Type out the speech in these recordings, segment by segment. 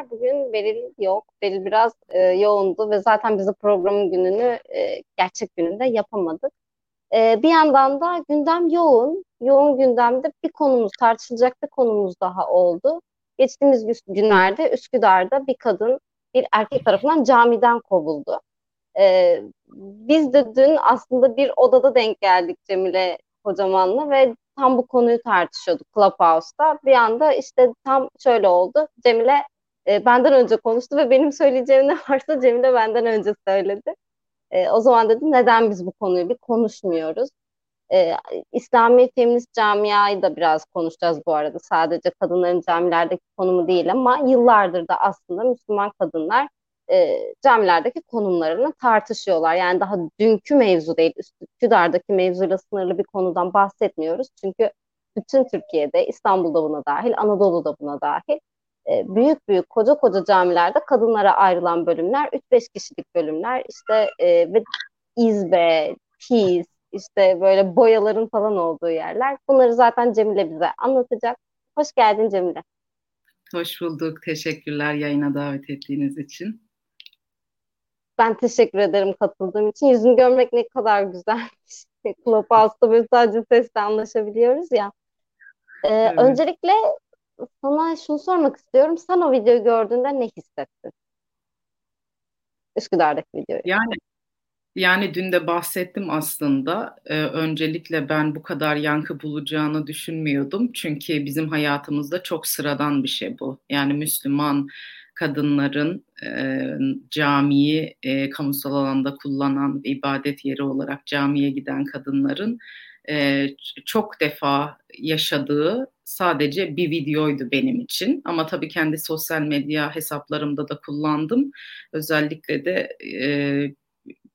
Merhabalar. Bugün Beril yok. Beril biraz e, yoğundu ve zaten bizi programın gününü e, gerçek gününde yapamadık. E, bir yandan da gündem yoğun. Yoğun gündemde bir konumuz, tartışılacak bir konumuz daha oldu. Geçtiğimiz günlerde Üsküdar'da bir kadın bir erkek tarafından camiden kovuldu. E, biz de dün aslında bir odada denk geldik Cemile Kocaman'la ve tam bu konuyu tartışıyorduk Clubhouse'da. Bir anda işte tam şöyle oldu. Cemile e, benden önce konuştu ve benim söyleyeceğim ne varsa Cemile benden önce söyledi. E, o zaman dedim neden biz bu konuyu bir konuşmuyoruz? E, İslami feminist camiayı da biraz konuşacağız bu arada. Sadece kadınların camilerdeki konumu değil ama yıllardır da aslında Müslüman kadınlar e, camilerdeki konumlarını tartışıyorlar. Yani daha dünkü mevzu değil, Üsküdar'daki mevzuyla sınırlı bir konudan bahsetmiyoruz. Çünkü bütün Türkiye'de, İstanbul'da buna dahil, Anadolu'da buna dahil büyük büyük koca koca camilerde kadınlara ayrılan bölümler 3-5 kişilik bölümler işte e, ve izbe, tiz, işte böyle boyaların falan olduğu yerler. Bunları zaten Cemile bize anlatacak. Hoş geldin Cemile. Hoş bulduk. Teşekkürler yayına davet ettiğiniz için. Ben teşekkür ederim katıldığım için. Yüzünü görmek ne kadar güzelmiş. Clubhouse'da böyle sadece sesle anlaşabiliyoruz ya. Ee, evet. Öncelikle sana şunu sormak istiyorum. Sen o videoyu gördüğünde ne hissettin? Üsküdar'daki videoyu. Yani yani dün de bahsettim aslında. Ee, öncelikle ben bu kadar yankı bulacağını düşünmüyordum. Çünkü bizim hayatımızda çok sıradan bir şey bu. Yani Müslüman kadınların e, camiyi e, kamusal alanda kullanan ibadet yeri olarak camiye giden kadınların e, çok defa yaşadığı sadece bir videoydu benim için. Ama tabii kendi sosyal medya hesaplarımda da kullandım. Özellikle de e,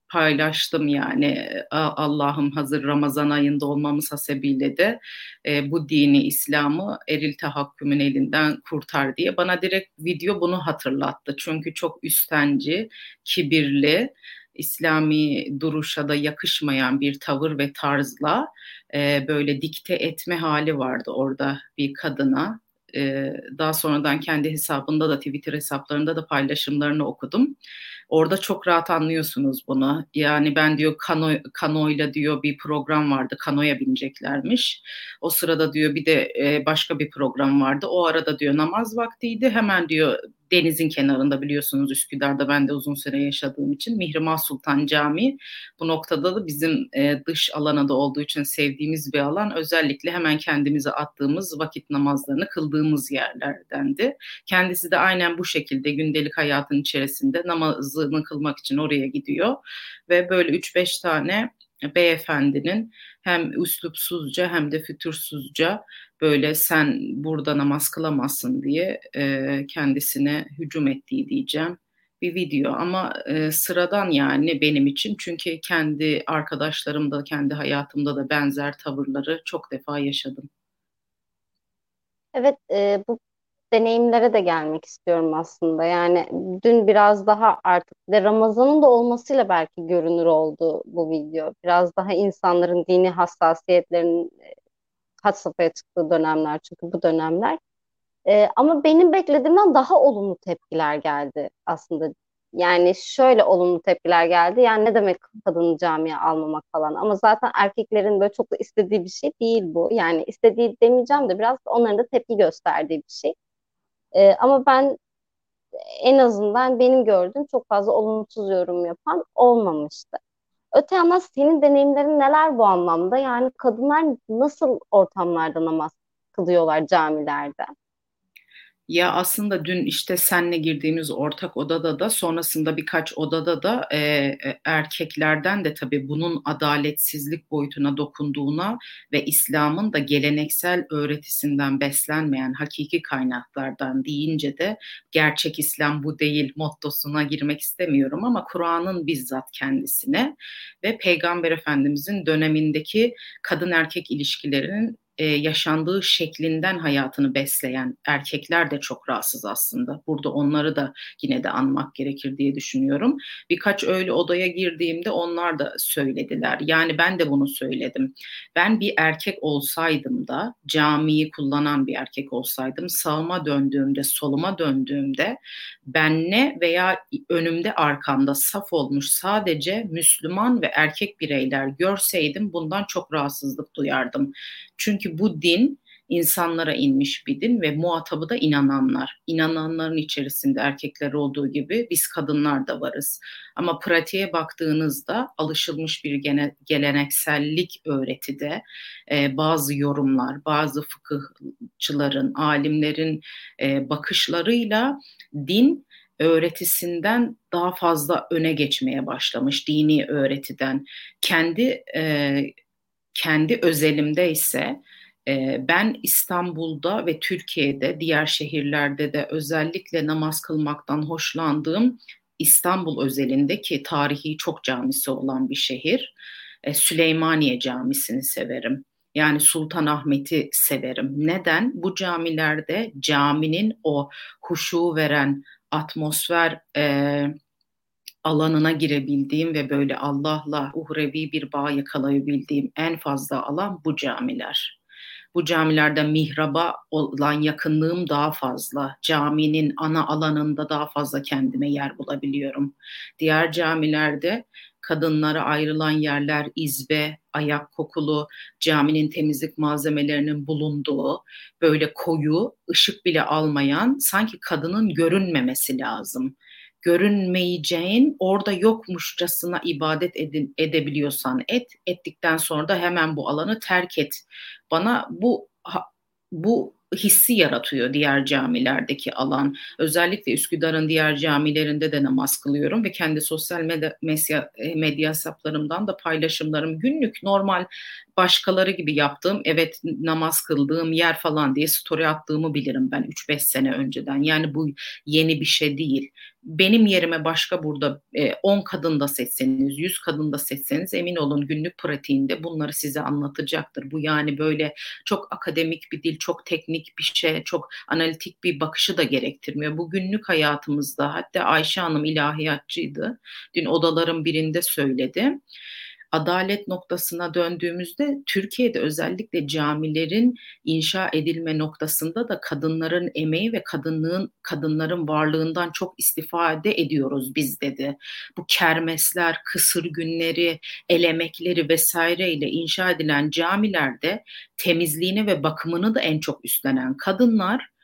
paylaştım yani Allah'ım hazır Ramazan ayında olmamız hasebiyle de e, bu dini İslam'ı eril tahakkümün elinden kurtar diye bana direkt video bunu hatırlattı. Çünkü çok üstenci, kibirli, İslami duruşa da yakışmayan bir tavır ve tarzla e, böyle dikte etme hali vardı orada bir kadına. E, daha sonradan kendi hesabında da Twitter hesaplarında da paylaşımlarını okudum. Orada çok rahat anlıyorsunuz bunu. Yani ben diyor kano, kanoyla diyor bir program vardı. Kanoya bineceklermiş. O sırada diyor bir de e, başka bir program vardı. O arada diyor namaz vaktiydi. Hemen diyor denizin kenarında biliyorsunuz Üsküdar'da ben de uzun süre yaşadığım için Mihrimah Sultan Camii bu noktada da bizim e, dış alana da olduğu için sevdiğimiz bir alan özellikle hemen kendimize attığımız vakit namazlarını kıldığımız yerlerdendi. Kendisi de aynen bu şekilde gündelik hayatın içerisinde namazını kılmak için oraya gidiyor ve böyle 3-5 tane beyefendinin hem üslupsuzca hem de fütursuzca böyle sen burada namaz kılamazsın diye e, kendisine hücum ettiği diyeceğim bir video ama e, sıradan yani benim için çünkü kendi arkadaşlarımda kendi hayatımda da benzer tavırları çok defa yaşadım. Evet e, bu deneyimlere de gelmek istiyorum aslında. Yani dün biraz daha artık de Ramazan'ın da olmasıyla belki görünür oldu bu video. Biraz daha insanların dini hassasiyetlerinin had safhaya çıktığı dönemler çünkü bu dönemler. E, ama benim beklediğimden daha olumlu tepkiler geldi aslında. Yani şöyle olumlu tepkiler geldi. Yani ne demek kadını camiye almamak falan. Ama zaten erkeklerin böyle çok da istediği bir şey değil bu. Yani istediği demeyeceğim de biraz onların da tepki gösterdiği bir şey. E, ama ben en azından benim gördüğüm çok fazla olumsuz yorum yapan olmamıştı. Öte yandan senin deneyimlerin neler bu anlamda? Yani kadınlar nasıl ortamlarda namaz kılıyorlar camilerde? Ya aslında dün işte senle girdiğimiz ortak odada da sonrasında birkaç odada da e, e, erkeklerden de tabii bunun adaletsizlik boyutuna dokunduğuna ve İslam'ın da geleneksel öğretisinden beslenmeyen hakiki kaynaklardan deyince de gerçek İslam bu değil mottosuna girmek istemiyorum ama Kur'an'ın bizzat kendisine ve Peygamber Efendimizin dönemindeki kadın erkek ilişkilerinin e, yaşandığı şeklinden hayatını besleyen erkekler de çok rahatsız aslında. Burada onları da yine de anmak gerekir diye düşünüyorum. Birkaç öyle odaya girdiğimde onlar da söylediler. Yani ben de bunu söyledim. Ben bir erkek olsaydım da camiyi kullanan bir erkek olsaydım sağıma döndüğümde, soluma döndüğümde benle veya önümde arkamda saf olmuş sadece Müslüman ve erkek bireyler görseydim bundan çok rahatsızlık duyardım. Çünkü bu din insanlara inmiş bir din ve muhatabı da inananlar. İnananların içerisinde erkekler olduğu gibi biz kadınlar da varız. Ama pratiğe baktığınızda alışılmış bir gene, geleneksellik öğretide e, bazı yorumlar, bazı fıkıhçıların, alimlerin e, bakışlarıyla din öğretisinden daha fazla öne geçmeye başlamış dini öğretiden. Kendi e, kendi özelimde ise e, ben İstanbul'da ve Türkiye'de diğer şehirlerde de özellikle namaz kılmaktan hoşlandığım İstanbul özelinde ki tarihi çok camisi olan bir şehir e, Süleymaniye Camisi'ni severim. Yani Sultanahmet'i severim. Neden? Bu camilerde caminin o huşu veren atmosfer e, alanına girebildiğim ve böyle Allah'la uhrevi bir bağ yakalayabildiğim en fazla alan bu camiler. Bu camilerde mihraba olan yakınlığım daha fazla. Caminin ana alanında daha fazla kendime yer bulabiliyorum. Diğer camilerde kadınlara ayrılan yerler izbe, ayak kokulu, caminin temizlik malzemelerinin bulunduğu, böyle koyu, ışık bile almayan, sanki kadının görünmemesi lazım görünmeyeceğin orada yokmuşçasına ibadet edin, edebiliyorsan et, ettikten sonra da hemen bu alanı terk et. Bana bu bu hissi yaratıyor diğer camilerdeki alan. Özellikle Üsküdar'ın diğer camilerinde de namaz kılıyorum ve kendi sosyal medya, medya, medya hesaplarımdan da paylaşımlarım günlük normal başkaları gibi yaptığım evet namaz kıldığım yer falan diye story attığımı bilirim ben 3-5 sene önceden. Yani bu yeni bir şey değil. Benim yerime başka burada 10 e, kadın da seçseniz, 100 kadın da seçseniz emin olun günlük pratiğinde bunları size anlatacaktır. Bu yani böyle çok akademik bir dil, çok teknik bir şey, çok analitik bir bakışı da gerektirmiyor. Bu günlük hayatımızda hatta Ayşe Hanım ilahiyatçıydı. Dün odaların birinde söyledi adalet noktasına döndüğümüzde Türkiye'de özellikle camilerin inşa edilme noktasında da kadınların emeği ve kadınlığın kadınların varlığından çok istifade ediyoruz biz dedi. Bu kermesler, kısır günleri, elemekleri vesaireyle inşa edilen camilerde temizliğini ve bakımını da en çok üstlenen kadınlar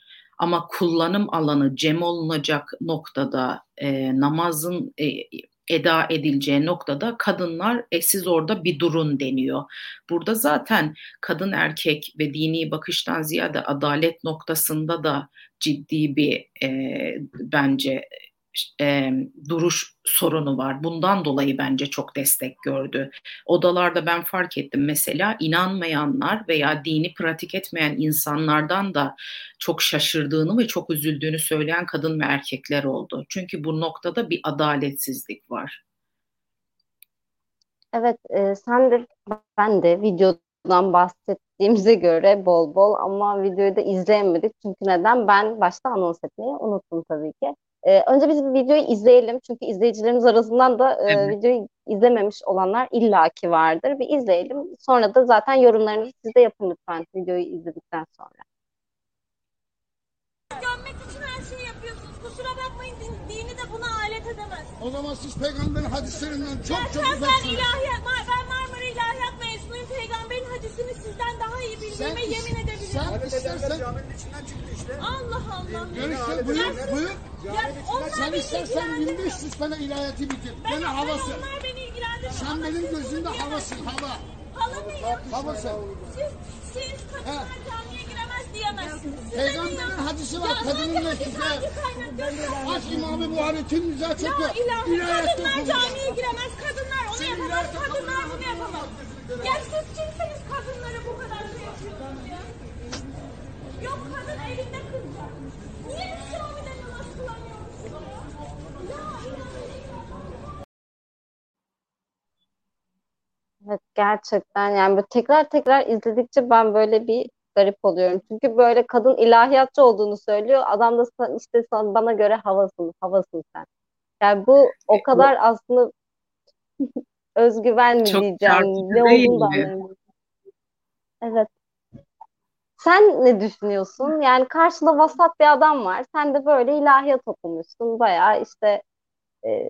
ama kullanım alanı cem olunacak noktada e, namazın e, eda edileceği noktada kadınlar e, siz orada bir durun deniyor. Burada zaten kadın erkek ve dini bakıştan ziyade adalet noktasında da ciddi bir e, bence e, duruş sorunu var. Bundan dolayı bence çok destek gördü. Odalarda ben fark ettim mesela inanmayanlar veya dini pratik etmeyen insanlardan da çok şaşırdığını ve çok üzüldüğünü söyleyen kadın ve erkekler oldu. Çünkü bu noktada bir adaletsizlik var. Evet, e, sen de ben de videodan bahsettiğimize göre bol bol ama videoyu da izleyemedik. Çünkü neden? Ben başta anons etmeyi unuttum tabii ki. Ee, önce biz bir videoyu izleyelim çünkü izleyicilerimiz arasından da e, videoyu izlememiş olanlar illaki vardır. Bir izleyelim. Sonra da zaten yorumlarınızı siz de yapın lütfen videoyu izledikten sonra. Gömmek için her şeyi yapıyorsunuz. Kusura bakmayın din, dini de buna alet edemez. O zaman siz peygamberin hadislerinden çok Ya çok sen, sen uzaksınız. ilahiyat, ben mezunuyum. Hadisini sizden daha iyi bildiğime yemin edebilirim. Sen istersen caminin içinden çıktı işte. Allah Allah. görüşte buyur buyur. Ya onlar Sen beni istersen ilgilendirmiyor. 1500 tane ilahiyatı bitir. Ben, Gene ben havası. onlar beni ilgilendirmiyor. Sen Ama benim siz bunu gözümde diyemezsiniz. havasın hava. Hala mıyım? Havası. Siz, siz kadınlar camiye giremez diyemezsiniz. Size Peygamberin diyor. hadisi var. Ya Kadının hangi- mektubu. hangi kaynak göster? Aç İmam-ı Buhari tüm güzel Ya çöküyor. ilahi kadınlar camiye giremez. Kadınlar onu Sen yapamaz. Kadınlar bunu yapamaz. Ya siz kimseniz kadınları bu kadar şey yapıyorsunuz ya? Yok kadın elinde kız var. Niye biz camide namaz kılamıyoruz ya? La ilahe illallah. Evet, Gerçekten yani böyle tekrar tekrar izledikçe ben böyle bir garip oluyorum. Çünkü böyle kadın ilahiyatçı olduğunu söylüyor. Adam da sa- işte sana, bana göre havasın, havasın sen. Yani bu o kadar aslında özgüven mi Çok diyeceğim, ne olduğunu da. Evet. Sen ne düşünüyorsun? Yani karşında vasat bir adam var. Sen de böyle ilahiyat okumuşsun. Bayağı işte e,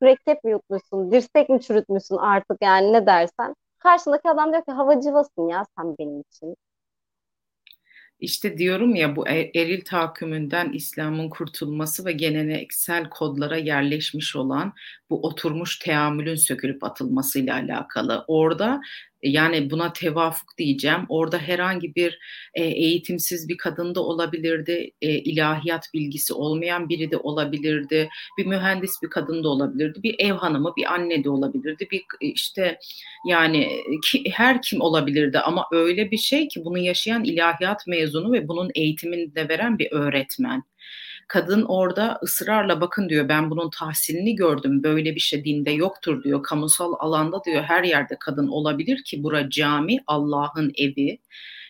mürekkep mi yutmuşsun, dirsek mi çürütmüşsün artık yani ne dersen. Karşındaki adam diyor ki havacıvasın ya sen benim için. İşte diyorum ya bu e- eril tahakkümünden İslam'ın kurtulması ve geleneksel kodlara yerleşmiş olan bu oturmuş teamülün sökülüp atılmasıyla alakalı. Orada yani buna tevafuk diyeceğim. Orada herhangi bir e, eğitimsiz bir kadın da olabilirdi, e, ilahiyat bilgisi olmayan biri de olabilirdi, bir mühendis bir kadın da olabilirdi, bir ev hanımı, bir anne de olabilirdi, bir işte yani ki, her kim olabilirdi. Ama öyle bir şey ki bunu yaşayan ilahiyat mezunu ve bunun eğitimini de veren bir öğretmen. Kadın orada ısrarla bakın diyor ben bunun tahsilini gördüm böyle bir şey dinde yoktur diyor. Kamusal alanda diyor her yerde kadın olabilir ki bura cami Allah'ın evi.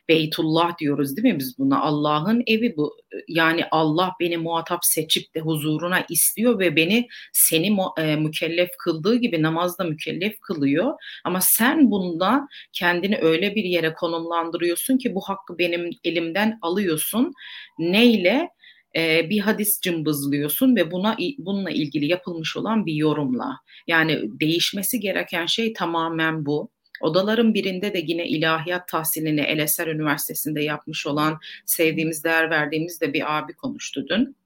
Beytullah diyoruz değil mi biz buna? Allah'ın evi bu. Yani Allah beni muhatap seçip de huzuruna istiyor ve beni seni e, mükellef kıldığı gibi namazda mükellef kılıyor. Ama sen bunda kendini öyle bir yere konumlandırıyorsun ki bu hakkı benim elimden alıyorsun. Neyle? E, bir hadis cımbızlıyorsun ve buna bununla ilgili yapılmış olan bir yorumla. Yani değişmesi gereken şey tamamen bu. Odaların birinde de yine ilahiyat tahsilini El Eser Üniversitesi'nde yapmış olan sevdiğimiz, değer verdiğimiz de bir abi konuştu dün.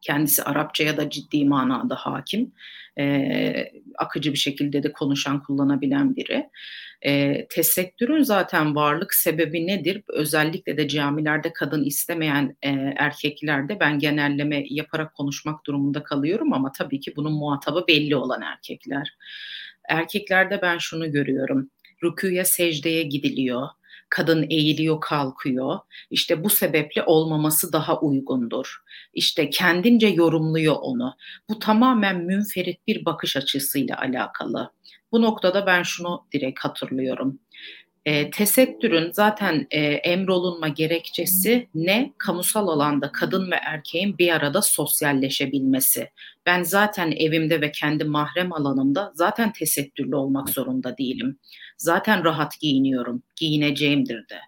Kendisi Arapçaya da ciddi manada hakim. Ee, akıcı bir şekilde de konuşan, kullanabilen biri. E, tesettürün zaten varlık sebebi nedir? Özellikle de camilerde kadın istemeyen e, erkeklerde ben genelleme yaparak konuşmak durumunda kalıyorum ama tabii ki bunun muhatabı belli olan erkekler. Erkeklerde ben şunu görüyorum. Rüküye secdeye gidiliyor kadın eğiliyor kalkıyor. İşte bu sebeple olmaması daha uygundur. İşte kendince yorumluyor onu. Bu tamamen münferit bir bakış açısıyla alakalı. Bu noktada ben şunu direkt hatırlıyorum. E, tesettürün zaten e, emrolunma gerekçesi ne? Kamusal alanda kadın ve erkeğin bir arada sosyalleşebilmesi. Ben zaten evimde ve kendi mahrem alanımda zaten tesettürlü olmak zorunda değilim. Zaten rahat giyiniyorum, giyineceğimdir de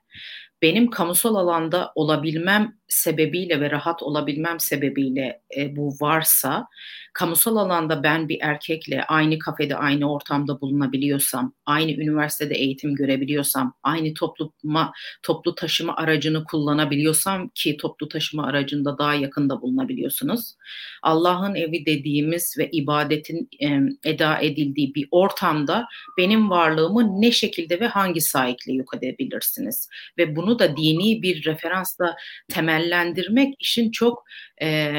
benim kamusal alanda olabilmem sebebiyle ve rahat olabilmem sebebiyle e, bu varsa kamusal alanda ben bir erkekle aynı kafede aynı ortamda bulunabiliyorsam, aynı üniversitede eğitim görebiliyorsam, aynı topluma toplu taşıma aracını kullanabiliyorsam ki toplu taşıma aracında daha yakında bulunabiliyorsunuz. Allah'ın evi dediğimiz ve ibadetin e, eda edildiği bir ortamda benim varlığımı ne şekilde ve hangi sahiple yok edebilirsiniz? Ve bunu da dini bir referansla temellendirmek işin çok e,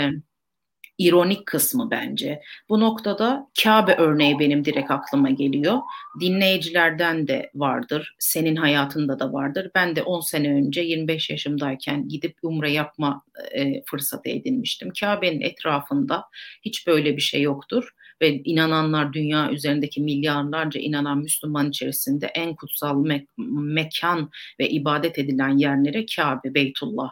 ironik kısmı bence. Bu noktada Kabe örneği benim direkt aklıma geliyor. Dinleyicilerden de vardır, senin hayatında da vardır. Ben de 10 sene önce 25 yaşımdayken gidip umre yapma e, fırsatı edinmiştim. Kabe'nin etrafında hiç böyle bir şey yoktur ve inananlar dünya üzerindeki milyarlarca inanan Müslüman içerisinde en kutsal me- mekan ve ibadet edilen yerlere Kabe, Beytullah.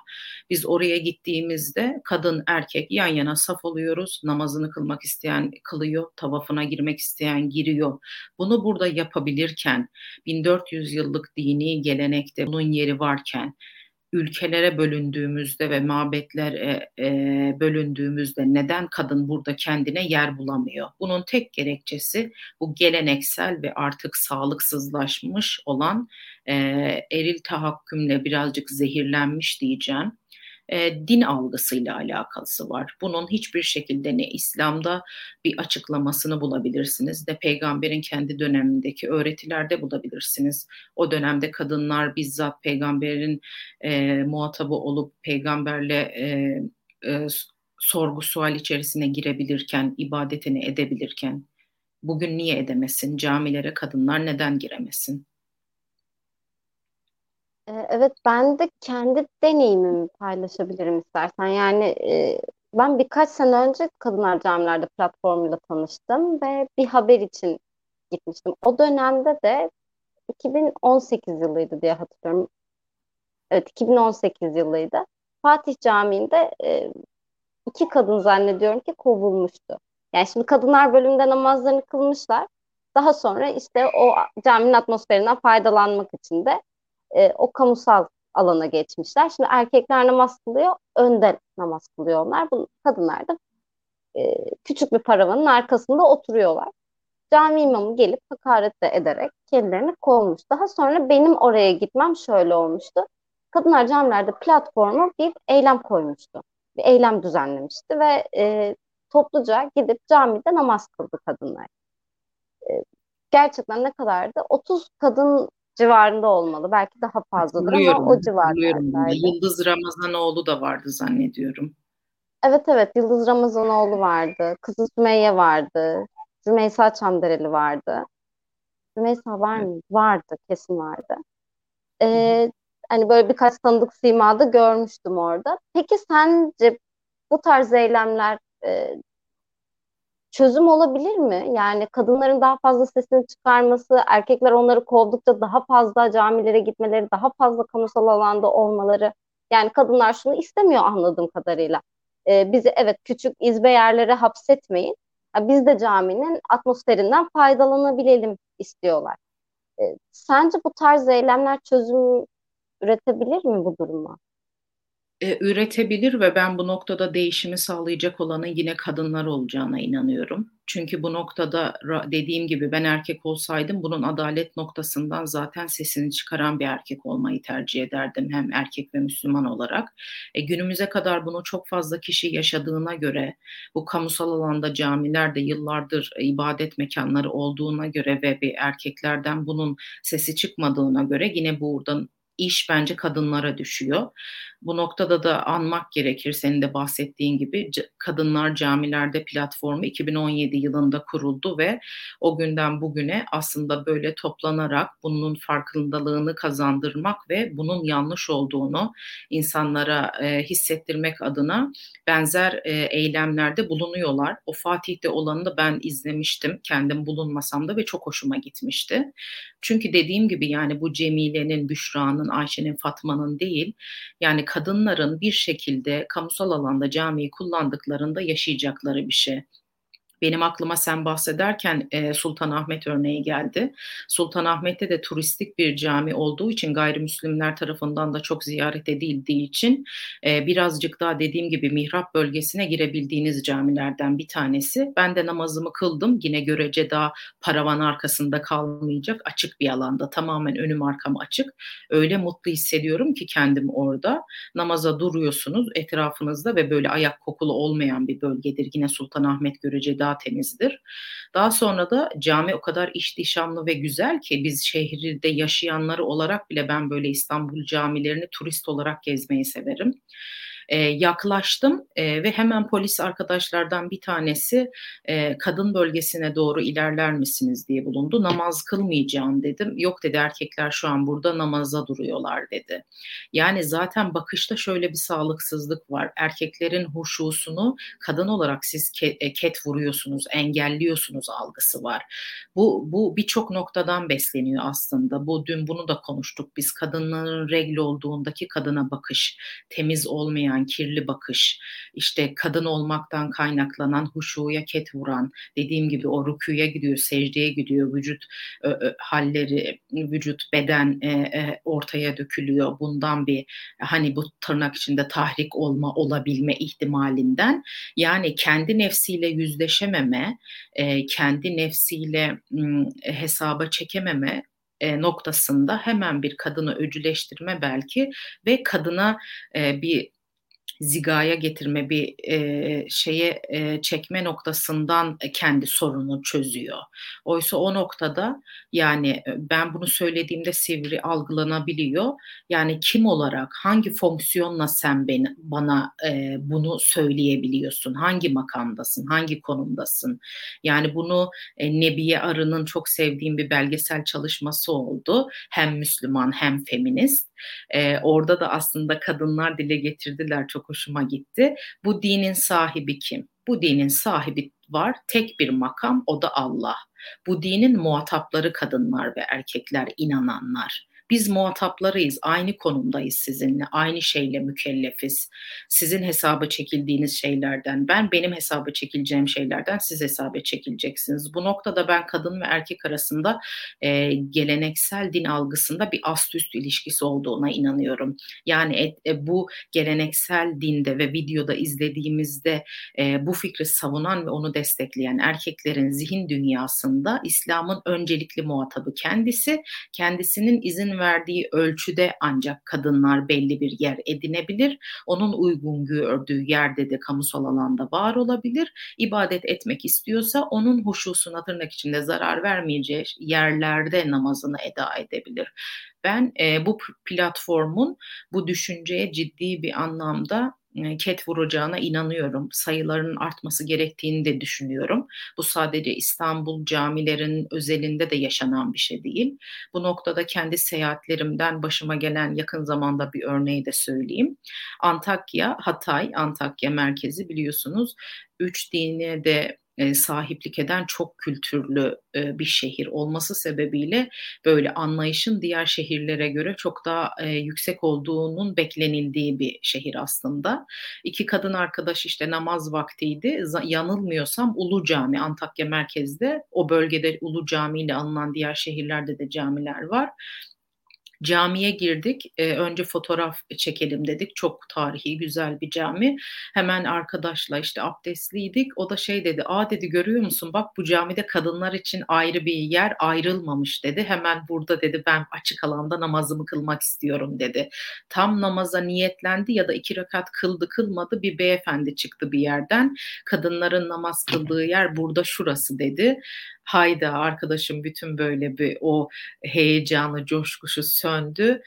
Biz oraya gittiğimizde kadın erkek yan yana saf oluyoruz. Namazını kılmak isteyen kılıyor, tavafına girmek isteyen giriyor. Bunu burada yapabilirken 1400 yıllık dini gelenekte bunun yeri varken ülkelere bölündüğümüzde ve mabetlere e, bölündüğümüzde neden kadın burada kendine yer bulamıyor? Bunun tek gerekçesi bu geleneksel ve artık sağlıksızlaşmış olan e, eril tahakkümle birazcık zehirlenmiş diyeceğim e, din algısıyla alakası var. Bunun hiçbir şekilde ne İslam'da bir açıklamasını bulabilirsiniz ne peygamberin kendi dönemindeki öğretilerde bulabilirsiniz. O dönemde kadınlar bizzat peygamberin e, muhatabı olup peygamberle e, e, sorgu sual içerisine girebilirken, ibadetini edebilirken bugün niye edemesin? Camilere kadınlar neden giremesin? Ee, Evet ben de kendi deneyimimi paylaşabilirim istersen. Yani e, ben birkaç sene önce Kadınlar Camilerde platformuyla tanıştım ve bir haber için gitmiştim. O dönemde de 2018 yılıydı diye hatırlıyorum. Evet 2018 yılıydı. Fatih Camii'nde e, iki kadın zannediyorum ki kovulmuştu. Yani şimdi kadınlar bölümünde namazlarını kılmışlar. Daha sonra işte o caminin atmosferinden faydalanmak için de e, o kamusal alana geçmişler. Şimdi erkekler namaz kılıyor, önde namaz kılıyorlar. Bu kadınlar da e, küçük bir paravanın arkasında oturuyorlar. Cami imamı gelip hakaret de ederek kendilerini kovmuş. Daha sonra benim oraya gitmem şöyle olmuştu. Kadınlar camilerde platformu bir eylem koymuştu. Bir eylem düzenlemişti ve e, topluca gidip camide namaz kıldı kadınlar. E, gerçekten ne kadardı? 30 kadın civarında olmalı. Belki daha fazladır ama o civarlardaydı. Yıldız Ramazanoğlu da vardı zannediyorum. Evet evet Yıldız Ramazanoğlu vardı. Kızı Sümeyye vardı. Rümeysa Çamdereli vardı. Rümeysa var mı? Vardı. Kesin vardı. Ee, hani böyle birkaç tanıdık simada görmüştüm orada. Peki sence bu tarz eylemler e, çözüm olabilir mi? Yani kadınların daha fazla sesini çıkarması, erkekler onları kovdukça daha fazla camilere gitmeleri, daha fazla kamusal alanda olmaları. Yani kadınlar şunu istemiyor anladığım kadarıyla. Ee, bizi evet küçük izbe yerlere hapsetmeyin. biz de caminin atmosferinden faydalanabilelim istiyorlar. Ee, sence bu tarz eylemler çözüm üretebilir mi bu duruma? E, üretebilir ve ben bu noktada değişimi sağlayacak olanın yine kadınlar olacağına inanıyorum. Çünkü bu noktada dediğim gibi ben erkek olsaydım bunun adalet noktasından zaten sesini çıkaran bir erkek olmayı tercih ederdim hem erkek ve Müslüman olarak. E, günümüze kadar bunu çok fazla kişi yaşadığına göre bu kamusal alanda camilerde yıllardır ibadet mekanları olduğuna göre ve bir erkeklerden bunun sesi çıkmadığına göre yine buradan iş bence kadınlara düşüyor. Bu noktada da anmak gerekir senin de bahsettiğin gibi Kadınlar Camilerde platformu 2017 yılında kuruldu ve o günden bugüne aslında böyle toplanarak bunun farkındalığını kazandırmak ve bunun yanlış olduğunu insanlara e, hissettirmek adına benzer e, eylemlerde bulunuyorlar. O Fatih'te olanı da ben izlemiştim kendim bulunmasam da ve çok hoşuma gitmişti. Çünkü dediğim gibi yani bu Cemile'nin, Büşra'nın, Ayşe'nin, Fatma'nın değil yani kadınların bir şekilde kamusal alanda camiyi kullandıklarında yaşayacakları bir şey. Benim aklıma sen bahsederken e, Sultanahmet örneği geldi. Sultanahmet'te de turistik bir cami olduğu için gayrimüslimler tarafından da çok ziyaret edildiği için e, birazcık daha dediğim gibi mihrap bölgesine girebildiğiniz camilerden bir tanesi. Ben de namazımı kıldım. Yine görece daha paravan arkasında kalmayacak açık bir alanda tamamen önüm arkam açık. Öyle mutlu hissediyorum ki kendim orada. Namaza duruyorsunuz etrafınızda ve böyle ayak kokulu olmayan bir bölgedir. Yine Sultanahmet görece daha daha temizdir. Daha sonra da cami o kadar ihtişamlı ve güzel ki biz şehirde yaşayanları olarak bile ben böyle İstanbul camilerini turist olarak gezmeyi severim e, yaklaştım e, ve hemen polis arkadaşlardan bir tanesi e, kadın bölgesine doğru ilerler misiniz diye bulundu. Namaz kılmayacağım dedim. Yok dedi erkekler şu an burada namaza duruyorlar dedi. Yani zaten bakışta şöyle bir sağlıksızlık var. Erkeklerin huşusunu kadın olarak siz ket, e, ket vuruyorsunuz, engelliyorsunuz algısı var. Bu, bu birçok noktadan besleniyor aslında. Bu dün bunu da konuştuk. Biz kadınların regl olduğundaki kadına bakış, temiz olmayan olmayan kirli bakış, işte kadın olmaktan kaynaklanan huşuya ket vuran, dediğim gibi o rüküye gidiyor, secdeye gidiyor, vücut ö, ö, halleri, vücut, beden e, e, ortaya dökülüyor. Bundan bir hani bu tırnak içinde tahrik olma, olabilme ihtimalinden yani kendi nefsiyle yüzleşememe, e, kendi nefsiyle m, hesaba çekememe e, noktasında hemen bir kadını öcüleştirme belki ve kadına e, bir zigaya getirme bir e, şeye e, çekme noktasından kendi sorunu çözüyor. Oysa o noktada yani e, ben bunu söylediğimde sivri algılanabiliyor. Yani kim olarak hangi fonksiyonla sen beni, bana e, bunu söyleyebiliyorsun? Hangi makamdasın? Hangi konumdasın? Yani bunu e, Nebiye Arı'nın çok sevdiğim bir belgesel çalışması oldu. Hem Müslüman hem feminist. E, orada da aslında kadınlar dile getirdiler çok hoşuma gitti. Bu dinin sahibi kim? Bu dinin sahibi var. Tek bir makam o da Allah. Bu dinin muhatapları kadınlar ve erkekler, inananlar. Biz muhataplarıyız, aynı konumdayız sizinle, aynı şeyle mükellefiz. Sizin hesaba çekildiğiniz şeylerden, ben benim hesaba çekileceğim şeylerden siz hesaba çekileceksiniz. Bu noktada ben kadın ve erkek arasında e, geleneksel din algısında bir ast üst ilişkisi olduğuna inanıyorum. Yani et, e, bu geleneksel dinde ve videoda izlediğimizde e, bu fikri savunan ve onu destekleyen erkeklerin zihin dünyasında İslam'ın öncelikli muhatabı kendisi, kendisinin izin verdiği ölçüde ancak kadınlar belli bir yer edinebilir. Onun uygun gördüğü yerde de kamusal alanda var olabilir. İbadet etmek istiyorsa onun huşusuna tırnak içinde zarar vermeyeceği yerlerde namazını eda edebilir. Ben e, bu platformun bu düşünceye ciddi bir anlamda ket vuracağına inanıyorum. Sayıların artması gerektiğini de düşünüyorum. Bu sadece İstanbul camilerin özelinde de yaşanan bir şey değil. Bu noktada kendi seyahatlerimden başıma gelen yakın zamanda bir örneği de söyleyeyim. Antakya, Hatay, Antakya merkezi biliyorsunuz. Üç dine de e, sahiplik eden çok kültürlü e, bir şehir olması sebebiyle böyle anlayışın diğer şehirlere göre çok daha e, yüksek olduğunun beklenildiği bir şehir aslında. İki kadın arkadaş işte namaz vaktiydi. Yanılmıyorsam Ulu Cami Antakya merkezde o bölgede Ulu Cami ile alınan diğer şehirlerde de camiler var. Camiye girdik. E, önce fotoğraf çekelim dedik. Çok tarihi, güzel bir cami. Hemen arkadaşla işte abdestliydik. O da şey dedi. Aa dedi görüyor musun? Bak bu camide kadınlar için ayrı bir yer ayrılmamış dedi. Hemen burada dedi ben açık alanda namazımı kılmak istiyorum dedi. Tam namaza niyetlendi ya da iki rekat kıldı kılmadı bir beyefendi çıktı bir yerden. Kadınların namaz kıldığı yer burada şurası dedi hayda arkadaşım bütün böyle bir o heyecanı, coşkusu söndü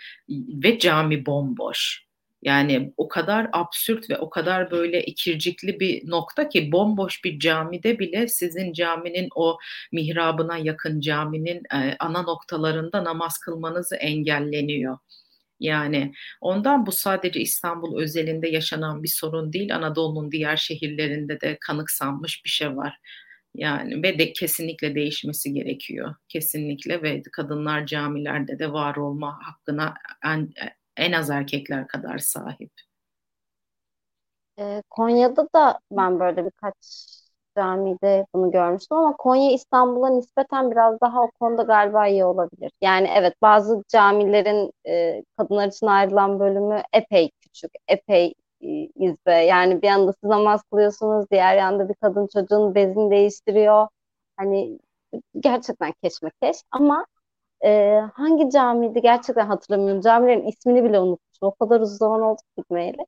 ve cami bomboş. Yani o kadar absürt ve o kadar böyle ikircikli bir nokta ki bomboş bir camide bile sizin caminin o mihrabına yakın caminin e, ana noktalarında namaz kılmanızı engelleniyor. Yani ondan bu sadece İstanbul özelinde yaşanan bir sorun değil. Anadolu'nun diğer şehirlerinde de kanıksanmış bir şey var. Yani ve de kesinlikle değişmesi gerekiyor. Kesinlikle ve kadınlar camilerde de var olma hakkına en, en az erkekler kadar sahip. E, Konya'da da ben böyle birkaç camide bunu görmüştüm ama Konya İstanbul'a nispeten biraz daha o konuda galiba iyi olabilir. Yani evet bazı camilerin e, kadınlar için ayrılan bölümü epey küçük, epey izbe. Yani bir yanda siz namaz kılıyorsunuz, diğer yanda bir kadın çocuğun bezini değiştiriyor. Hani gerçekten keşmekeş ama e, hangi camiydi gerçekten hatırlamıyorum. Camilerin ismini bile unutmuşum. O kadar uzun zaman oldu gitmeyeli.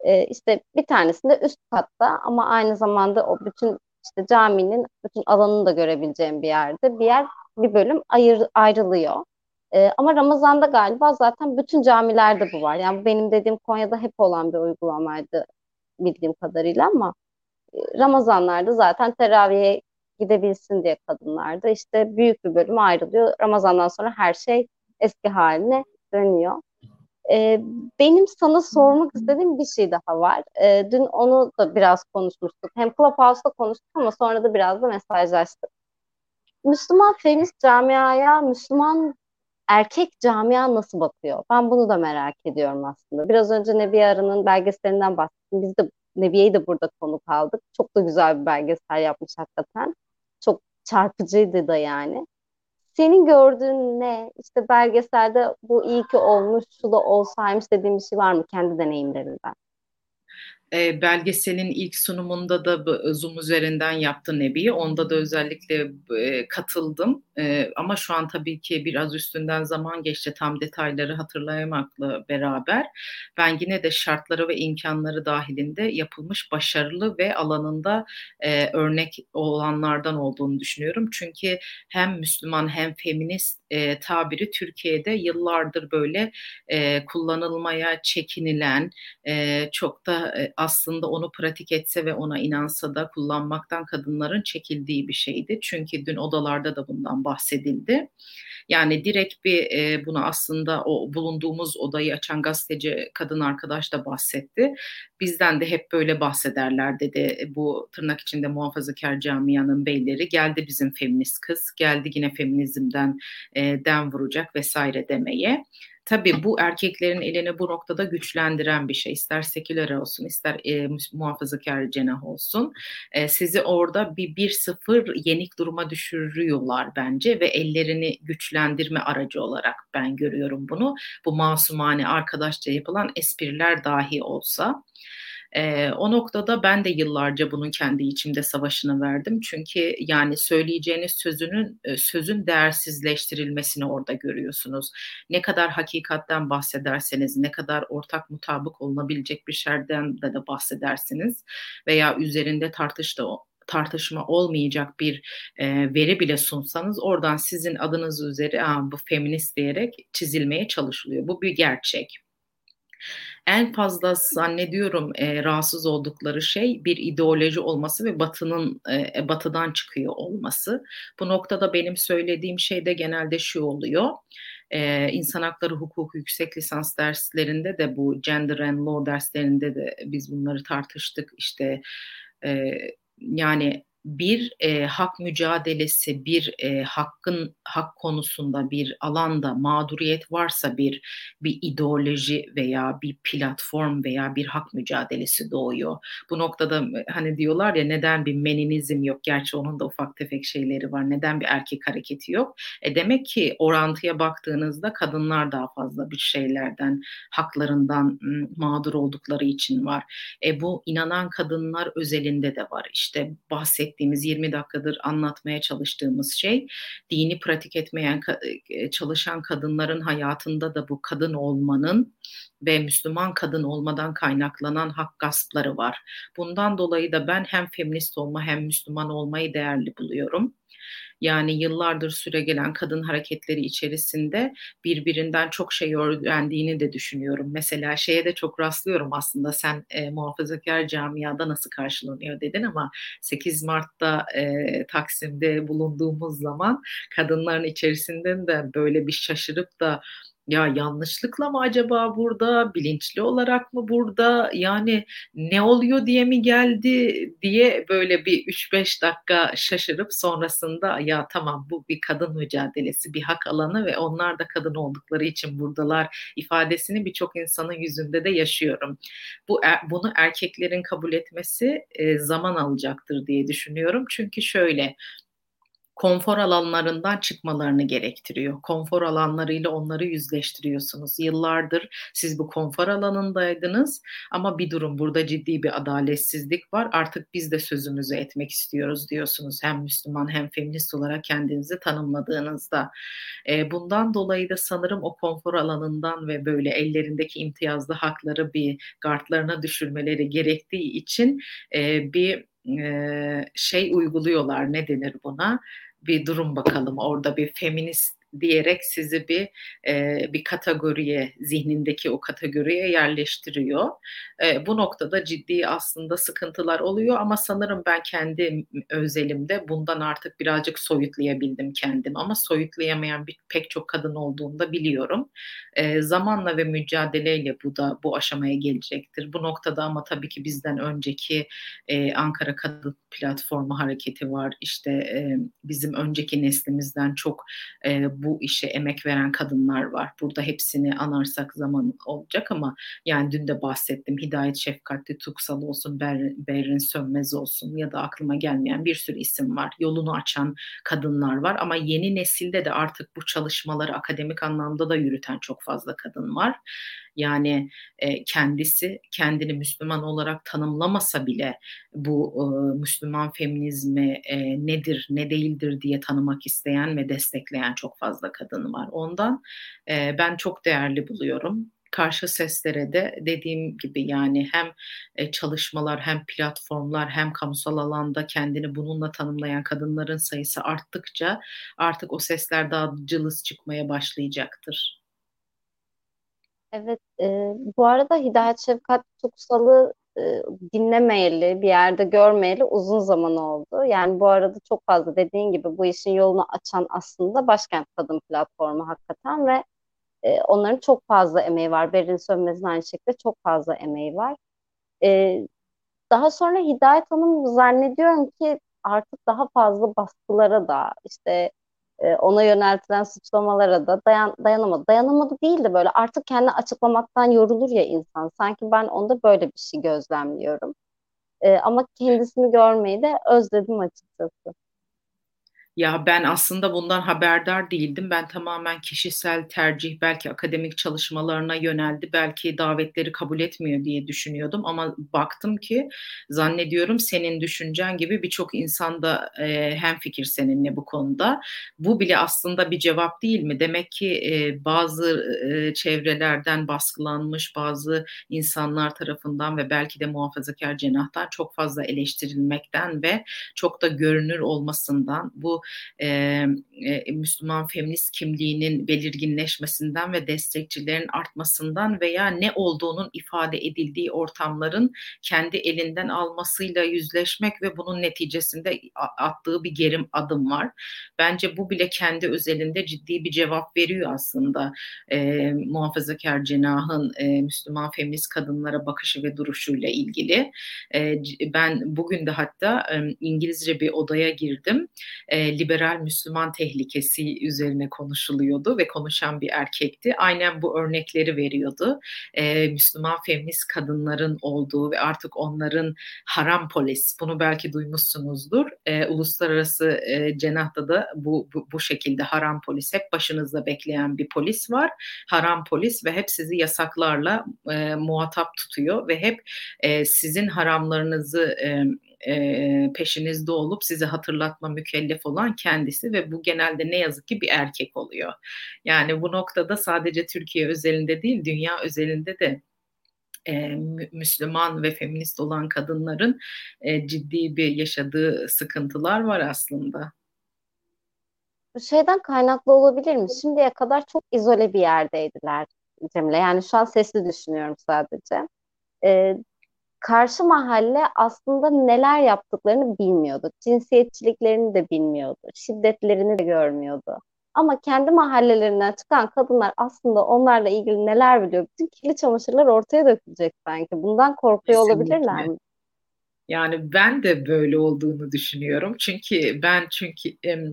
E, işte bir tanesinde üst katta ama aynı zamanda o bütün işte caminin bütün alanını da görebileceğim bir yerde bir yer bir bölüm ayır, ayrılıyor. E, ama Ramazan'da galiba zaten bütün camilerde bu var. Yani benim dediğim Konya'da hep olan bir uygulamaydı bildiğim kadarıyla ama e, Ramazanlarda zaten teraviye gidebilsin diye kadınlarda işte büyük bir bölüm ayrılıyor. Ramazandan sonra her şey eski haline dönüyor. Ee, benim sana sormak istediğim bir şey daha var. Ee, dün onu da biraz konuşmuştuk. Hem Clubhouse'da konuştuk ama sonra da biraz da mesajlaştık. Müslüman feminist camiaya, Müslüman erkek camia nasıl bakıyor? Ben bunu da merak ediyorum aslında. Biraz önce Nebiye Arı'nın belgeselinden bahsettim. Biz de Nebiye'yi de burada konuk aldık. Çok da güzel bir belgesel yapmış hakikaten. Çok çarpıcıydı da yani. Senin gördüğün ne? İşte belgeselde bu iyi ki olmuş, şu da olsaymış dediğim bir şey var mı kendi deneyimlerinden? E, belgeselin ilk sunumunda da Zoom üzerinden yaptı Nebi. Onda da özellikle e, katıldım. E, ama şu an tabii ki biraz üstünden zaman geçti tam detayları hatırlayamakla beraber. Ben yine de şartları ve imkanları dahilinde yapılmış başarılı ve alanında e, örnek olanlardan olduğunu düşünüyorum. Çünkü hem Müslüman hem feminist e, tabiri Türkiye'de yıllardır böyle e, kullanılmaya çekinilen, e, çok da da e, aslında onu pratik etse ve ona inansa da kullanmaktan kadınların çekildiği bir şeydi. Çünkü dün odalarda da bundan bahsedildi. Yani direkt bir e, bunu aslında o bulunduğumuz odayı açan gazeteci kadın arkadaş da bahsetti. Bizden de hep böyle bahsederler dedi bu tırnak içinde muhafazakar camianın beyleri geldi bizim feminist kız geldi yine feminizmden e, den vuracak vesaire demeye. Tabii bu erkeklerin elini bu noktada güçlendiren bir şey. İster seküler olsun, ister e, muhafazakar cenah olsun. E, sizi orada bir bir sıfır yenik duruma düşürüyorlar bence ve ellerini güçlendirme aracı olarak ben görüyorum bunu. Bu masumane arkadaşça yapılan espriler dahi olsa. E, o noktada ben de yıllarca bunun kendi içimde savaşını verdim. Çünkü yani söyleyeceğiniz sözünün e, sözün değersizleştirilmesini orada görüyorsunuz. Ne kadar hakikatten bahsederseniz, ne kadar ortak mutabık olunabilecek bir şeyden de, de bahsedersiniz veya üzerinde tartışta tartışma olmayacak bir e, veri bile sunsanız oradan sizin adınız üzeri bu feminist diyerek çizilmeye çalışılıyor. Bu bir gerçek en fazla zannediyorum e, rahatsız oldukları şey bir ideoloji olması ve batının e, batıdan çıkıyor olması. Bu noktada benim söylediğim şey de genelde şu oluyor. Ee, insan hakları hukuku yüksek lisans derslerinde de bu gender and law derslerinde de biz bunları tartıştık. İşte e, yani bir e, hak mücadelesi, bir e, hakkın hak konusunda bir alanda mağduriyet varsa bir bir ideoloji veya bir platform veya bir hak mücadelesi doğuyor. Bu noktada hani diyorlar ya neden bir meninizm yok? Gerçi onun da ufak tefek şeyleri var. Neden bir erkek hareketi yok? E demek ki orantıya baktığınızda kadınlar daha fazla bir şeylerden, haklarından mağdur oldukları için var. E bu inanan kadınlar özelinde de var. İşte bahsettiğim ettiğimiz 20 dakikadır anlatmaya çalıştığımız şey dini pratik etmeyen e, çalışan kadınların hayatında da bu kadın olmanın ve Müslüman kadın olmadan kaynaklanan hak gaspları var. Bundan dolayı da ben hem feminist olma hem Müslüman olmayı değerli buluyorum. Yani yıllardır süre gelen kadın hareketleri içerisinde birbirinden çok şey öğrendiğini de düşünüyorum. Mesela şeye de çok rastlıyorum aslında sen e, muhafazakar camiada nasıl karşılanıyor dedin ama 8 Mart'ta e, Taksim'de bulunduğumuz zaman kadınların içerisinden de böyle bir şaşırıp da ya yanlışlıkla mı acaba burada, bilinçli olarak mı burada, yani ne oluyor diye mi geldi diye böyle bir 3-5 dakika şaşırıp sonrasında ya tamam bu bir kadın mücadelesi, bir hak alanı ve onlar da kadın oldukları için buradalar ifadesini birçok insanın yüzünde de yaşıyorum. Bu er, bunu erkeklerin kabul etmesi zaman alacaktır diye düşünüyorum. Çünkü şöyle konfor alanlarından çıkmalarını gerektiriyor. Konfor alanlarıyla onları yüzleştiriyorsunuz. Yıllardır siz bu konfor alanındaydınız ama bir durum burada ciddi bir adaletsizlik var. Artık biz de sözümüzü etmek istiyoruz diyorsunuz. Hem Müslüman hem feminist olarak kendinizi tanımladığınızda. E, bundan dolayı da sanırım o konfor alanından ve böyle ellerindeki imtiyazlı hakları bir gardlarına düşürmeleri gerektiği için e, bir e, şey uyguluyorlar ne denir buna bir durum bakalım. Orada bir feminist diyerek sizi bir e, bir kategoriye zihnindeki o kategoriye yerleştiriyor. E, bu noktada ciddi aslında sıkıntılar oluyor ama sanırım ben kendi özelimde bundan artık birazcık soyutlayabildim kendim ama soyutlayamayan bir, pek çok kadın olduğunu da biliyorum. E, zamanla ve mücadeleyle bu da bu aşamaya gelecektir. Bu noktada ama tabii ki bizden önceki e, Ankara Kadın Platformu hareketi var. İşte e, bizim önceki neslimizden çok e, bu işe emek veren kadınlar var. Burada hepsini anarsak zaman olacak ama yani dün de bahsettim. Hidayet Şefkatli Tuksal olsun, Ber, Berrin Sönmez olsun ya da aklıma gelmeyen bir sürü isim var. Yolunu açan kadınlar var ama yeni nesilde de artık bu çalışmaları akademik anlamda da yürüten çok fazla kadın var. Yani e, kendisi kendini Müslüman olarak tanımlamasa bile bu e, Müslüman feminizmi e, nedir ne değildir diye tanımak isteyen ve destekleyen çok fazla kadın var. Ondan e, ben çok değerli buluyorum karşı seslere de dediğim gibi yani hem çalışmalar hem platformlar hem kamusal alanda kendini bununla tanımlayan kadınların sayısı arttıkça artık o sesler daha cılız çıkmaya başlayacaktır. Evet, e, bu arada Hidayet Şefkat Tuksal'ı e, dinlemeyeli, bir yerde görmeyeli uzun zaman oldu. Yani bu arada çok fazla dediğin gibi bu işin yolunu açan aslında Başkent Kadın Platformu hakikaten ve e, onların çok fazla emeği var. Beril Sönmez'in aynı şekilde çok fazla emeği var. E, daha sonra Hidayet Hanım zannediyorum ki artık daha fazla baskılara da işte e, ona yöneltilen suçlamalara da dayan, dayanamadı. Dayanamadı değil de böyle artık kendini açıklamaktan yorulur ya insan. Sanki ben onda böyle bir şey gözlemliyorum. E, ama kendisini görmeyi de özledim açıkçası. Ya ben aslında bundan haberdar değildim. Ben tamamen kişisel tercih, belki akademik çalışmalarına yöneldi, belki davetleri kabul etmiyor diye düşünüyordum. Ama baktım ki zannediyorum senin düşüncen gibi birçok insan da e, hemfikir seninle bu konuda. Bu bile aslında bir cevap değil mi? Demek ki e, bazı e, çevrelerden baskılanmış, bazı insanlar tarafından ve belki de muhafazakar cenahtan çok fazla eleştirilmekten ve çok da görünür olmasından bu e, Müslüman feminist kimliğinin belirginleşmesinden ve destekçilerin artmasından veya ne olduğunun ifade edildiği ortamların kendi elinden almasıyla yüzleşmek ve bunun neticesinde attığı bir gerim adım var. Bence bu bile kendi özelinde ciddi bir cevap veriyor aslında e, muhafazakar cenahın e, Müslüman feminist kadınlara bakışı ve duruşuyla ilgili. E, ben bugün de hatta e, İngilizce bir odaya girdim. E, liberal Müslüman tehlikesi üzerine konuşuluyordu ve konuşan bir erkekti. Aynen bu örnekleri veriyordu. Ee, Müslüman feminist kadınların olduğu ve artık onların haram polis, bunu belki duymuşsunuzdur. Ee, uluslararası e, cenahta da bu, bu, bu şekilde haram polis, hep başınızda bekleyen bir polis var. Haram polis ve hep sizi yasaklarla e, muhatap tutuyor ve hep e, sizin haramlarınızı e, e, peşinizde olup sizi hatırlatma mükellef olan kendisi ve bu genelde ne yazık ki bir erkek oluyor. Yani bu noktada sadece Türkiye özelinde değil dünya özelinde de e, Müslüman ve feminist olan kadınların e, ciddi bir yaşadığı sıkıntılar var aslında. Bu şeyden kaynaklı olabilir mi? Şimdiye kadar çok izole bir yerdeydiler Cemile. Yani şu an sesli düşünüyorum sadece. E, karşı mahalle aslında neler yaptıklarını bilmiyordu. Cinsiyetçiliklerini de bilmiyordu. Şiddetlerini de görmüyordu. Ama kendi mahallelerinden çıkan kadınlar aslında onlarla ilgili neler biliyor? Bütün kirli çamaşırlar ortaya dökülecek sanki. Bundan korkuyor Kesinlikle. olabilirler mi? Yani ben de böyle olduğunu düşünüyorum. Çünkü ben çünkü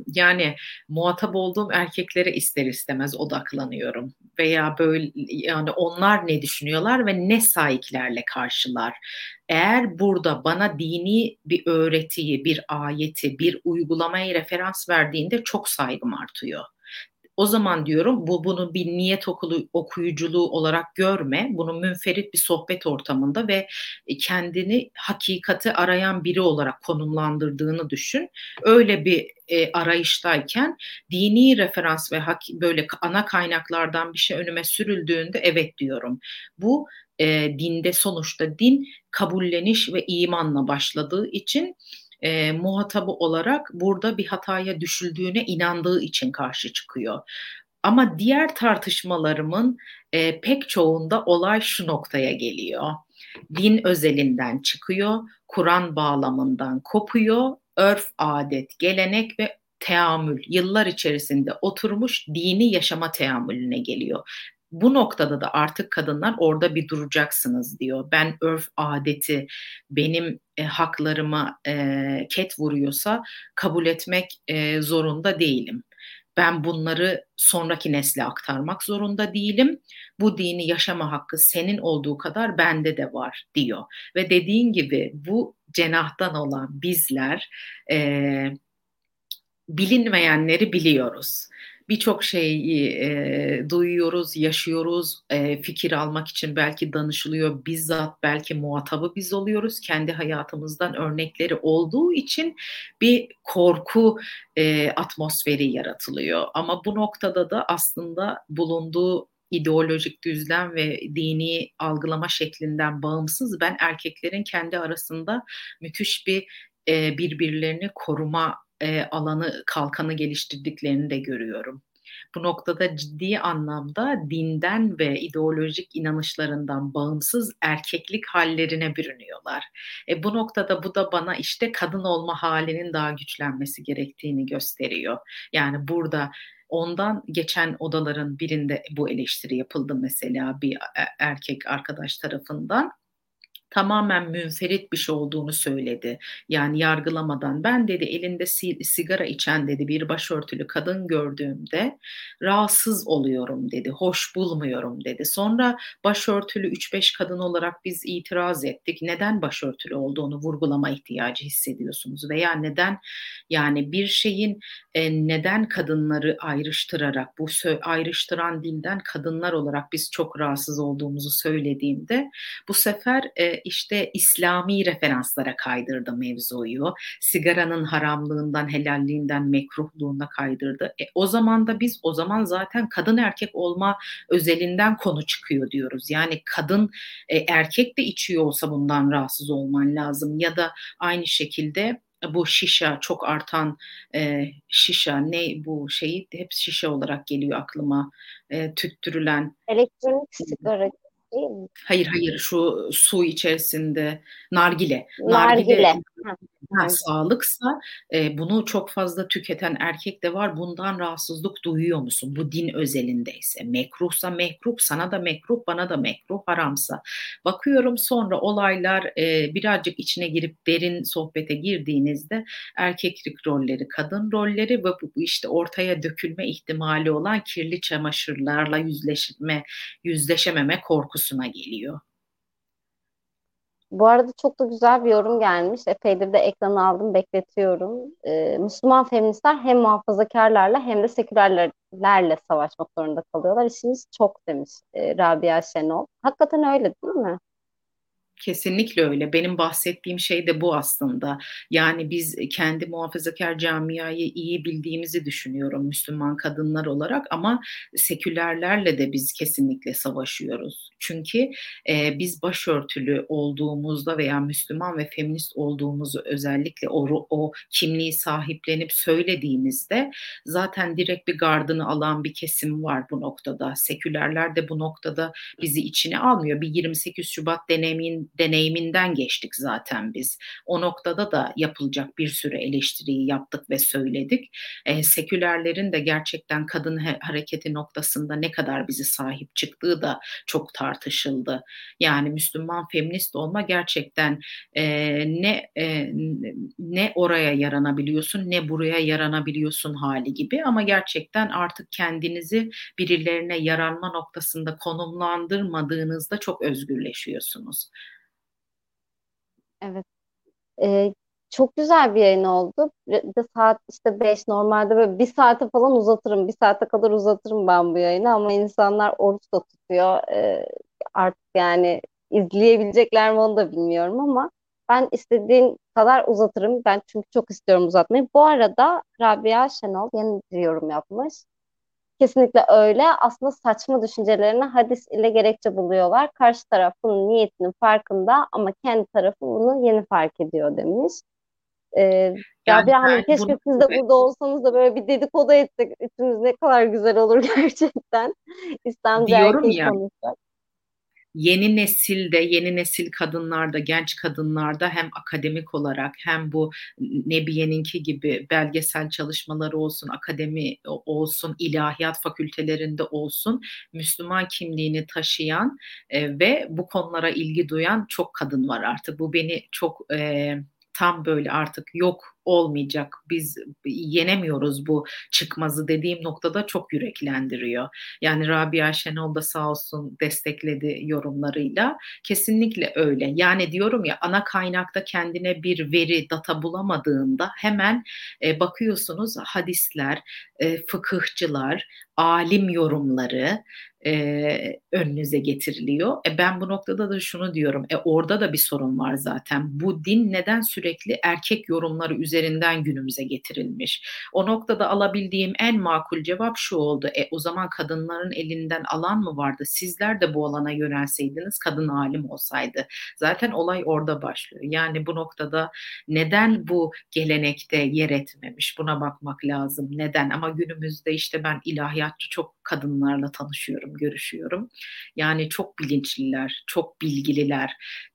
yani muhatap olduğum erkeklere ister istemez odaklanıyorum. Veya böyle yani onlar ne düşünüyorlar ve ne sahiplerle karşılar. Eğer burada bana dini bir öğretiyi, bir ayeti, bir uygulamayı referans verdiğinde çok saygım artıyor. O zaman diyorum bu bunu bir niyet okulu okuyuculuğu olarak görme. Bunu münferit bir sohbet ortamında ve kendini hakikati arayan biri olarak konumlandırdığını düşün. Öyle bir e, arayıştayken dini referans ve hak, böyle ana kaynaklardan bir şey önüme sürüldüğünde evet diyorum. Bu e, dinde sonuçta din kabulleniş ve imanla başladığı için e, muhatabı olarak burada bir hataya düşüldüğüne inandığı için karşı çıkıyor. Ama diğer tartışmalarımın e, pek çoğunda olay şu noktaya geliyor. Din özelinden çıkıyor, Kur'an bağlamından kopuyor, örf, adet, gelenek ve teamül yıllar içerisinde oturmuş dini yaşama teamülüne geliyor bu noktada da artık kadınlar orada bir duracaksınız diyor. Ben örf adeti benim e, haklarıma e, ket vuruyorsa kabul etmek e, zorunda değilim. Ben bunları sonraki nesle aktarmak zorunda değilim. Bu dini yaşama hakkı senin olduğu kadar bende de var diyor. Ve dediğin gibi bu cenahtan olan bizler e, bilinmeyenleri biliyoruz birçok şeyi e, duyuyoruz, yaşıyoruz. E, fikir almak için belki danışılıyor. Bizzat belki muhatabı biz oluyoruz. Kendi hayatımızdan örnekleri olduğu için bir korku e, atmosferi yaratılıyor. Ama bu noktada da aslında bulunduğu ideolojik düzlem ve dini algılama şeklinden bağımsız ben erkeklerin kendi arasında müthiş bir birbirlerini koruma e, alanı kalkanı geliştirdiklerini de görüyorum. bu noktada ciddi anlamda dinden ve ideolojik inanışlarından bağımsız erkeklik hallerine bürünüyorlar. E, bu noktada bu da bana işte kadın olma halinin daha güçlenmesi gerektiğini gösteriyor. Yani burada Ondan geçen odaların birinde bu eleştiri yapıldı mesela bir e, erkek arkadaş tarafından tamamen münferit bir şey olduğunu söyledi. Yani yargılamadan ben dedi elinde sigara içen dedi bir başörtülü kadın gördüğümde rahatsız oluyorum dedi. Hoş bulmuyorum dedi. Sonra başörtülü 3-5 kadın olarak biz itiraz ettik. Neden başörtülü olduğunu vurgulama ihtiyacı hissediyorsunuz veya neden yani bir şeyin e, neden kadınları ayrıştırarak bu ayrıştıran dilden kadınlar olarak biz çok rahatsız olduğumuzu söylediğimde bu sefer e, işte İslami referanslara kaydırdı mevzuyu. Sigaranın haramlığından, helalliğinden, mekruhluğuna kaydırdı. E, o zaman da biz o zaman zaten kadın erkek olma özelinden konu çıkıyor diyoruz. Yani kadın e, erkek de içiyor olsa bundan rahatsız olman lazım ya da aynı şekilde bu şişa çok artan e, şişa ne bu şeyi hep şişe olarak geliyor aklıma e, tüttürülen elektronik sigara değil mi? Hayır hayır şu su içerisinde nargile. Nargile. nargile ha, sağlıksa e, bunu çok fazla tüketen erkek de var. Bundan rahatsızlık duyuyor musun? Bu din özelindeyse. Mekruhsa mekruh, sana da mekruh, bana da mekruh, haramsa. Bakıyorum sonra olaylar e, birazcık içine girip derin sohbete girdiğinizde erkeklik rolleri, kadın rolleri ve bu işte ortaya dökülme ihtimali olan kirli çamaşırlarla yüzleşme, yüzleşememe korkusuna geliyor. Bu arada çok da güzel bir yorum gelmiş. Epeydir de ekranı aldım, bekletiyorum. Ee, Müslüman feministler hem muhafazakarlarla hem de sekülerlerle savaşmak zorunda kalıyorlar. İşimiz çok demiş e, Rabia Şenol. Hakikaten öyle değil mi? Kesinlikle öyle. Benim bahsettiğim şey de bu aslında. Yani biz kendi muhafazakar camiayı iyi bildiğimizi düşünüyorum Müslüman kadınlar olarak ama sekülerlerle de biz kesinlikle savaşıyoruz. Çünkü e, biz başörtülü olduğumuzda veya Müslüman ve feminist olduğumuzu özellikle o, o kimliği sahiplenip söylediğimizde zaten direkt bir gardını alan bir kesim var bu noktada. Sekülerler de bu noktada bizi içine almıyor. Bir 28 Şubat deneyimin deneyiminden geçtik zaten biz. O noktada da yapılacak bir sürü eleştiriyi yaptık ve söyledik. E, sekülerlerin de gerçekten kadın hareketi noktasında ne kadar bizi sahip çıktığı da çok tartışıldı. Yani Müslüman feminist olma gerçekten e, ne e, ne oraya yaranabiliyorsun ne buraya yaranabiliyorsun hali gibi ama gerçekten artık kendinizi birilerine yaranma noktasında konumlandırmadığınızda çok özgürleşiyorsunuz. Evet. Ee, çok güzel bir yayın oldu. De saat işte 5 normalde böyle bir saate falan uzatırım. Bir saate kadar uzatırım ben bu yayını ama insanlar oruç da tutuyor. Ee, artık yani izleyebilecekler mi onu da bilmiyorum ama ben istediğin kadar uzatırım. Ben çünkü çok istiyorum uzatmayı. Bu arada Rabia Şenol yeni bir yorum yapmış. Kesinlikle öyle. Aslında saçma düşüncelerini hadis ile gerekçe buluyorlar. Karşı taraf bunun niyetinin farkında ama kendi tarafı bunu yeni fark ediyor demiş. Ee, yani Rabia Hanım keşke bunu... siz de burada olsanız da böyle bir dedikodu etsek. Üçümüz ne kadar güzel olur gerçekten. İslamcı Diyorum ya. Konuşsak yeni nesilde, yeni nesil kadınlarda, genç kadınlarda hem akademik olarak hem bu Nebiye'ninki gibi belgesel çalışmaları olsun, akademi olsun, ilahiyat fakültelerinde olsun Müslüman kimliğini taşıyan e, ve bu konulara ilgi duyan çok kadın var artık. Bu beni çok e, tam böyle artık yok olmayacak. Biz yenemiyoruz bu çıkmazı dediğim noktada çok yüreklendiriyor. Yani Rabia Şenol da sağ olsun destekledi yorumlarıyla. Kesinlikle öyle. Yani diyorum ya ana kaynakta kendine bir veri, data bulamadığında hemen e, bakıyorsunuz hadisler, e, fıkıhçılar, alim yorumları, e, önünüze getiriliyor. E, ben bu noktada da şunu diyorum. E, orada da bir sorun var zaten. Bu din neden sürekli erkek yorumları üzerinden günümüze getirilmiş? O noktada alabildiğim en makul cevap şu oldu. E, o zaman kadınların elinden alan mı vardı? Sizler de bu alana yönelseydiniz kadın alim olsaydı. Zaten olay orada başlıyor. Yani bu noktada neden bu gelenekte yer etmemiş? Buna bakmak lazım. Neden? Ama günümüzde işte ben ilahiyatçı çok kadınlarla tanışıyorum, görüşüyorum. Yani çok bilinçliler, çok bilgililer.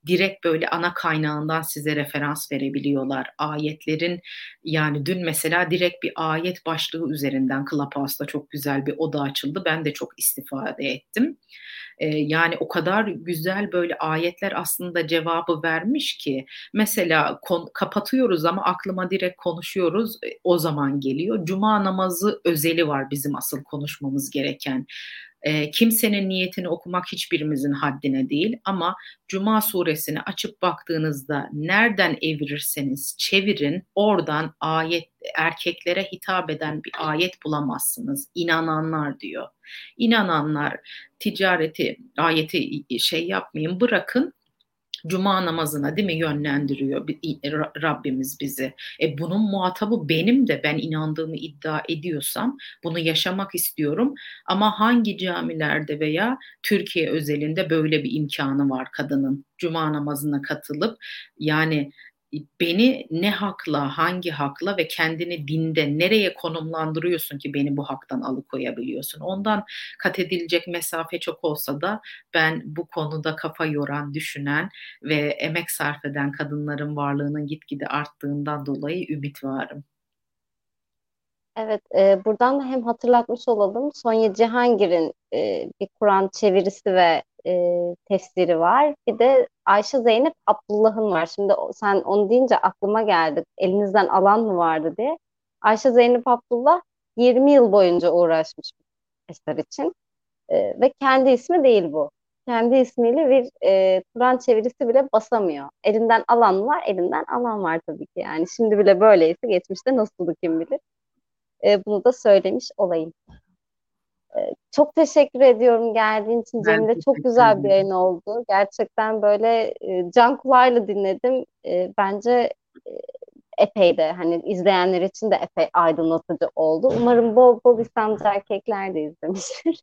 Direkt böyle ana kaynağından size referans verebiliyorlar. Ayetlerin yani dün mesela direkt bir ayet başlığı üzerinden Clubhouse'da çok güzel bir oda açıldı. Ben de çok istifade ettim. Ee, yani o kadar güzel böyle ayetler aslında cevabı vermiş ki mesela kon, kapatıyoruz ama aklıma direkt konuşuyoruz e, o zaman geliyor. Cuma namazı özeli var bizim asıl konuşmamız gereken. E, kimsenin niyetini okumak hiçbirimizin haddine değil ama Cuma suresini açıp baktığınızda nereden evirirseniz çevirin oradan ayet erkeklere hitap eden bir ayet bulamazsınız. İnananlar diyor. İnananlar ticareti ayeti şey yapmayın bırakın Cuma namazına değil mi yönlendiriyor Rabbimiz bizi. E bunun muhatabı benim de ben inandığımı iddia ediyorsam bunu yaşamak istiyorum. Ama hangi camilerde veya Türkiye özelinde böyle bir imkanı var kadının Cuma namazına katılıp yani beni ne hakla, hangi hakla ve kendini dinde nereye konumlandırıyorsun ki beni bu haktan alıkoyabiliyorsun? Ondan kat edilecek mesafe çok olsa da ben bu konuda kafa yoran, düşünen ve emek sarf eden kadınların varlığının gitgide arttığından dolayı ümit varım. Evet, e, buradan da hem hatırlatmış olalım. Sonya Cihangir'in e, bir Kur'an çevirisi ve e, tefsiri var. Bir de Ayşe Zeynep Abdullah'ın var. Şimdi sen onu deyince aklıma geldi. Elinizden alan mı vardı diye. Ayşe Zeynep Abdullah 20 yıl boyunca uğraşmış eser için. E, ve kendi ismi değil bu. Kendi ismiyle bir e, Kur'an çevirisi bile basamıyor. Elinden alan var, elinden alan var tabii ki. Yani şimdi bile böyleyse geçmişte nasıldı kim bilir. E, bunu da söylemiş olayım. E, çok teşekkür ediyorum geldiğin için Cemile. Çok güzel bir yayın oldu. Gerçekten böyle e, can kulağıyla dinledim. E, bence e, epey de hani izleyenler için de epey aydınlatıcı oldu. Umarım bol bol İslamcı erkekler de izlemiştir.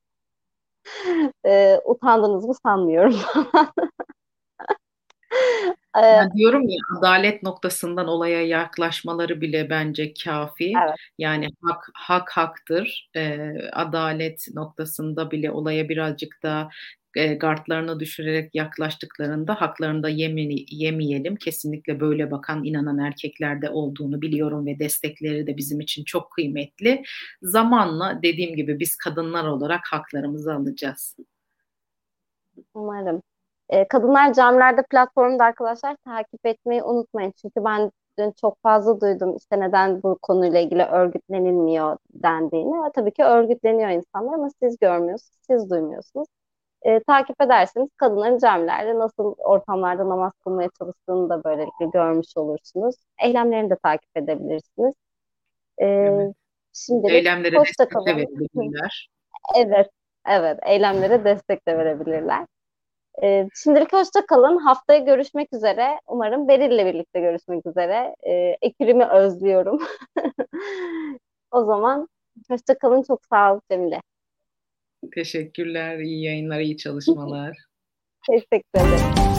e, utandınız mı sanmıyorum. Yani diyorum ya adalet noktasından olaya yaklaşmaları bile bence kafi. Evet. Yani hak hak haktır. E, adalet noktasında bile olaya birazcık da e, gardlarını düşürerek yaklaştıklarında haklarını da yemeni, yemeyelim. Kesinlikle böyle bakan inanan erkeklerde olduğunu biliyorum ve destekleri de bizim için çok kıymetli. Zamanla dediğim gibi biz kadınlar olarak haklarımızı alacağız. Umarım. E, Kadınlar Camilerde platformunda arkadaşlar takip etmeyi unutmayın. Çünkü ben dün çok fazla duydum işte neden bu konuyla ilgili örgütlenilmiyor dendiğini. Tabii ki örgütleniyor insanlar ama siz görmüyorsunuz, siz duymuyorsunuz. E, takip ederseniz kadınların camilerde nasıl ortamlarda namaz kılmaya çalıştığını da böylelikle görmüş olursunuz. Eylemlerini de takip edebilirsiniz. E, evet. Şimdi Eylemlere destek de verebilirler. Evet, evet. Eylemlere destek de verebilirler. E, şimdilik hoşça kalın. Haftaya görüşmek üzere. Umarım Beril'le birlikte görüşmek üzere. E, ekürümü özlüyorum. o zaman hoşça kalın. Çok sağ ol Cemile. Teşekkürler. İyi yayınlar, iyi çalışmalar. Teşekkür ederim.